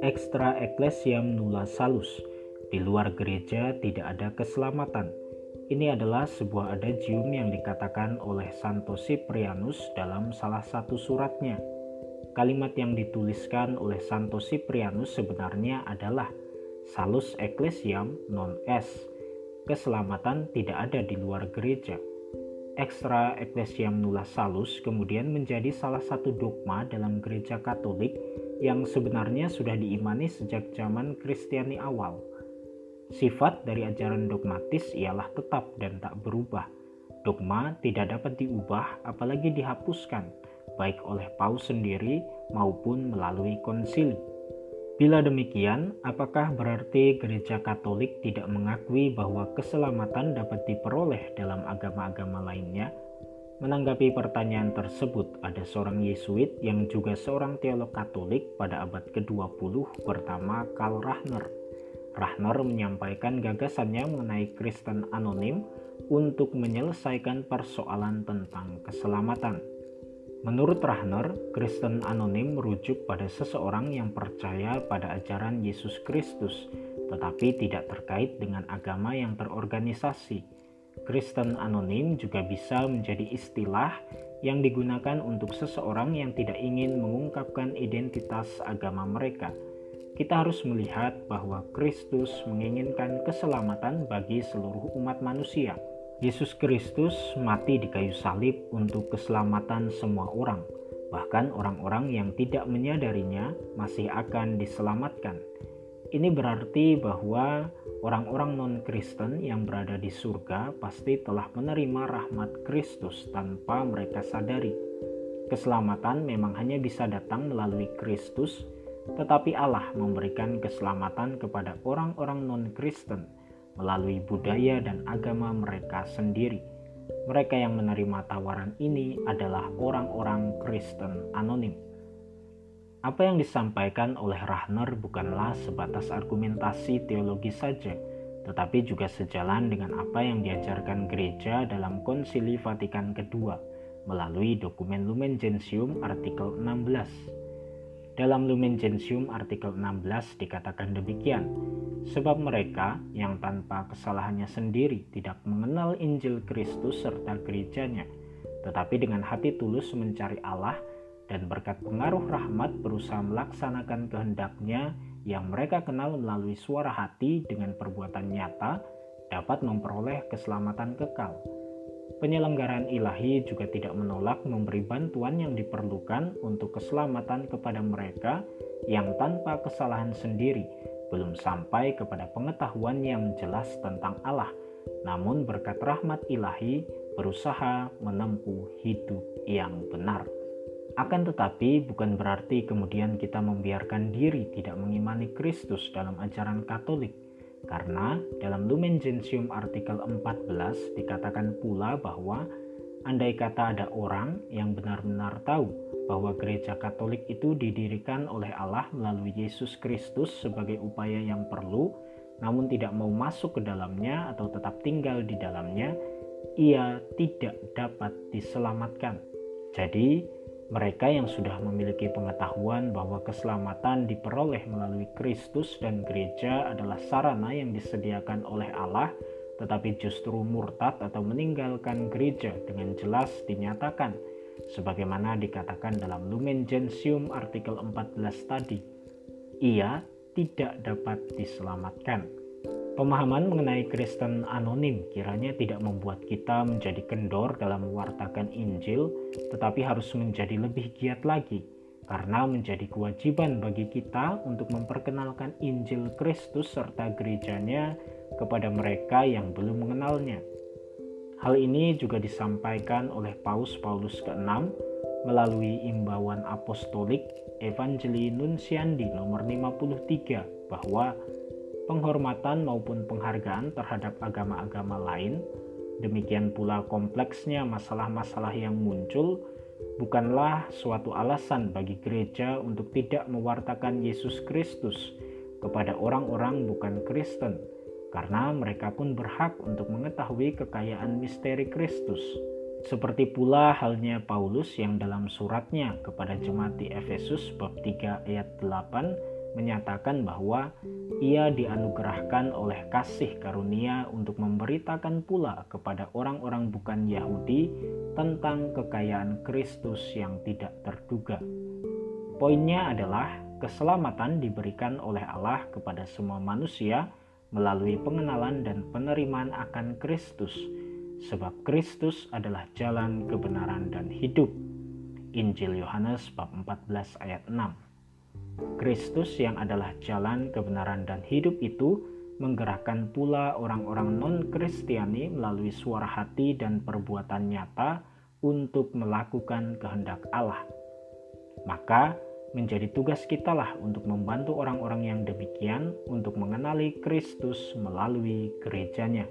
Extra Ecclesiam Nulla Salus. Di luar gereja tidak ada keselamatan. Ini adalah sebuah adagium yang dikatakan oleh Santo Cyprianus dalam salah satu suratnya. Kalimat yang dituliskan oleh Santo Cyprianus sebenarnya adalah Salus Ecclesiam non est. Keselamatan tidak ada di luar gereja. Extra Ecclesiam Nulla Salus kemudian menjadi salah satu dogma dalam gereja Katolik yang sebenarnya sudah diimani sejak zaman Kristiani awal. Sifat dari ajaran dogmatis ialah tetap dan tak berubah. Dogma tidak dapat diubah apalagi dihapuskan, baik oleh paus sendiri maupun melalui konsili. Bila demikian, apakah berarti gereja Katolik tidak mengakui bahwa keselamatan dapat diperoleh dalam agama-agama lainnya? Menanggapi pertanyaan tersebut, ada seorang Yesuit yang juga seorang teolog Katolik pada abad ke-20 pertama Karl Rahner Rahner menyampaikan gagasannya mengenai Kristen anonim untuk menyelesaikan persoalan tentang keselamatan. Menurut Rahner, Kristen anonim merujuk pada seseorang yang percaya pada ajaran Yesus Kristus, tetapi tidak terkait dengan agama yang terorganisasi. Kristen anonim juga bisa menjadi istilah yang digunakan untuk seseorang yang tidak ingin mengungkapkan identitas agama mereka kita harus melihat bahwa Kristus menginginkan keselamatan bagi seluruh umat manusia. Yesus Kristus mati di kayu salib untuk keselamatan semua orang, bahkan orang-orang yang tidak menyadarinya masih akan diselamatkan. Ini berarti bahwa orang-orang non-Kristen yang berada di surga pasti telah menerima rahmat Kristus tanpa mereka sadari. Keselamatan memang hanya bisa datang melalui Kristus tetapi Allah memberikan keselamatan kepada orang-orang non-Kristen melalui budaya dan agama mereka sendiri. Mereka yang menerima tawaran ini adalah orang-orang Kristen anonim. Apa yang disampaikan oleh Rahner bukanlah sebatas argumentasi teologi saja, tetapi juga sejalan dengan apa yang diajarkan gereja dalam Konsili Vatikan II melalui dokumen Lumen Gentium artikel 16. Dalam Lumen Gentium artikel 16 dikatakan demikian, sebab mereka yang tanpa kesalahannya sendiri tidak mengenal Injil Kristus serta gerejanya, tetapi dengan hati tulus mencari Allah dan berkat pengaruh rahmat berusaha melaksanakan kehendaknya yang mereka kenal melalui suara hati dengan perbuatan nyata dapat memperoleh keselamatan kekal. Penyelenggaraan ilahi juga tidak menolak memberi bantuan yang diperlukan untuk keselamatan kepada mereka yang tanpa kesalahan sendiri belum sampai kepada pengetahuan yang jelas tentang Allah, namun berkat rahmat ilahi berusaha menempuh hidup yang benar. Akan tetapi, bukan berarti kemudian kita membiarkan diri tidak mengimani Kristus dalam ajaran Katolik karena dalam Lumen Gentium artikel 14 dikatakan pula bahwa andai kata ada orang yang benar-benar tahu bahwa gereja Katolik itu didirikan oleh Allah melalui Yesus Kristus sebagai upaya yang perlu, namun tidak mau masuk ke dalamnya atau tetap tinggal di dalamnya, ia tidak dapat diselamatkan. Jadi, mereka yang sudah memiliki pengetahuan bahwa keselamatan diperoleh melalui Kristus dan gereja adalah sarana yang disediakan oleh Allah, tetapi justru murtad atau meninggalkan gereja dengan jelas dinyatakan, sebagaimana dikatakan dalam Lumen Gentium artikel 14 tadi. Ia tidak dapat diselamatkan. Pemahaman mengenai Kristen anonim kiranya tidak membuat kita menjadi kendor dalam mewartakan Injil, tetapi harus menjadi lebih giat lagi, karena menjadi kewajiban bagi kita untuk memperkenalkan Injil Kristus serta gerejanya kepada mereka yang belum mengenalnya. Hal ini juga disampaikan oleh Paus Paulus ke-6 melalui imbauan apostolik Evangelii Nunciandi nomor 53 bahwa penghormatan maupun penghargaan terhadap agama-agama lain, demikian pula kompleksnya masalah-masalah yang muncul, bukanlah suatu alasan bagi gereja untuk tidak mewartakan Yesus Kristus kepada orang-orang bukan Kristen, karena mereka pun berhak untuk mengetahui kekayaan misteri Kristus. Seperti pula halnya Paulus yang dalam suratnya kepada jemaat di Efesus bab 3 ayat 8 menyatakan bahwa ia dianugerahkan oleh kasih karunia untuk memberitakan pula kepada orang-orang bukan Yahudi tentang kekayaan Kristus yang tidak terduga. Poinnya adalah keselamatan diberikan oleh Allah kepada semua manusia melalui pengenalan dan penerimaan akan Kristus sebab Kristus adalah jalan kebenaran dan hidup. Injil Yohanes bab 14 ayat 6. Kristus yang adalah jalan kebenaran dan hidup itu menggerakkan pula orang-orang non-Kristiani melalui suara hati dan perbuatan nyata untuk melakukan kehendak Allah. Maka menjadi tugas kita lah untuk membantu orang-orang yang demikian untuk mengenali Kristus melalui gerejanya.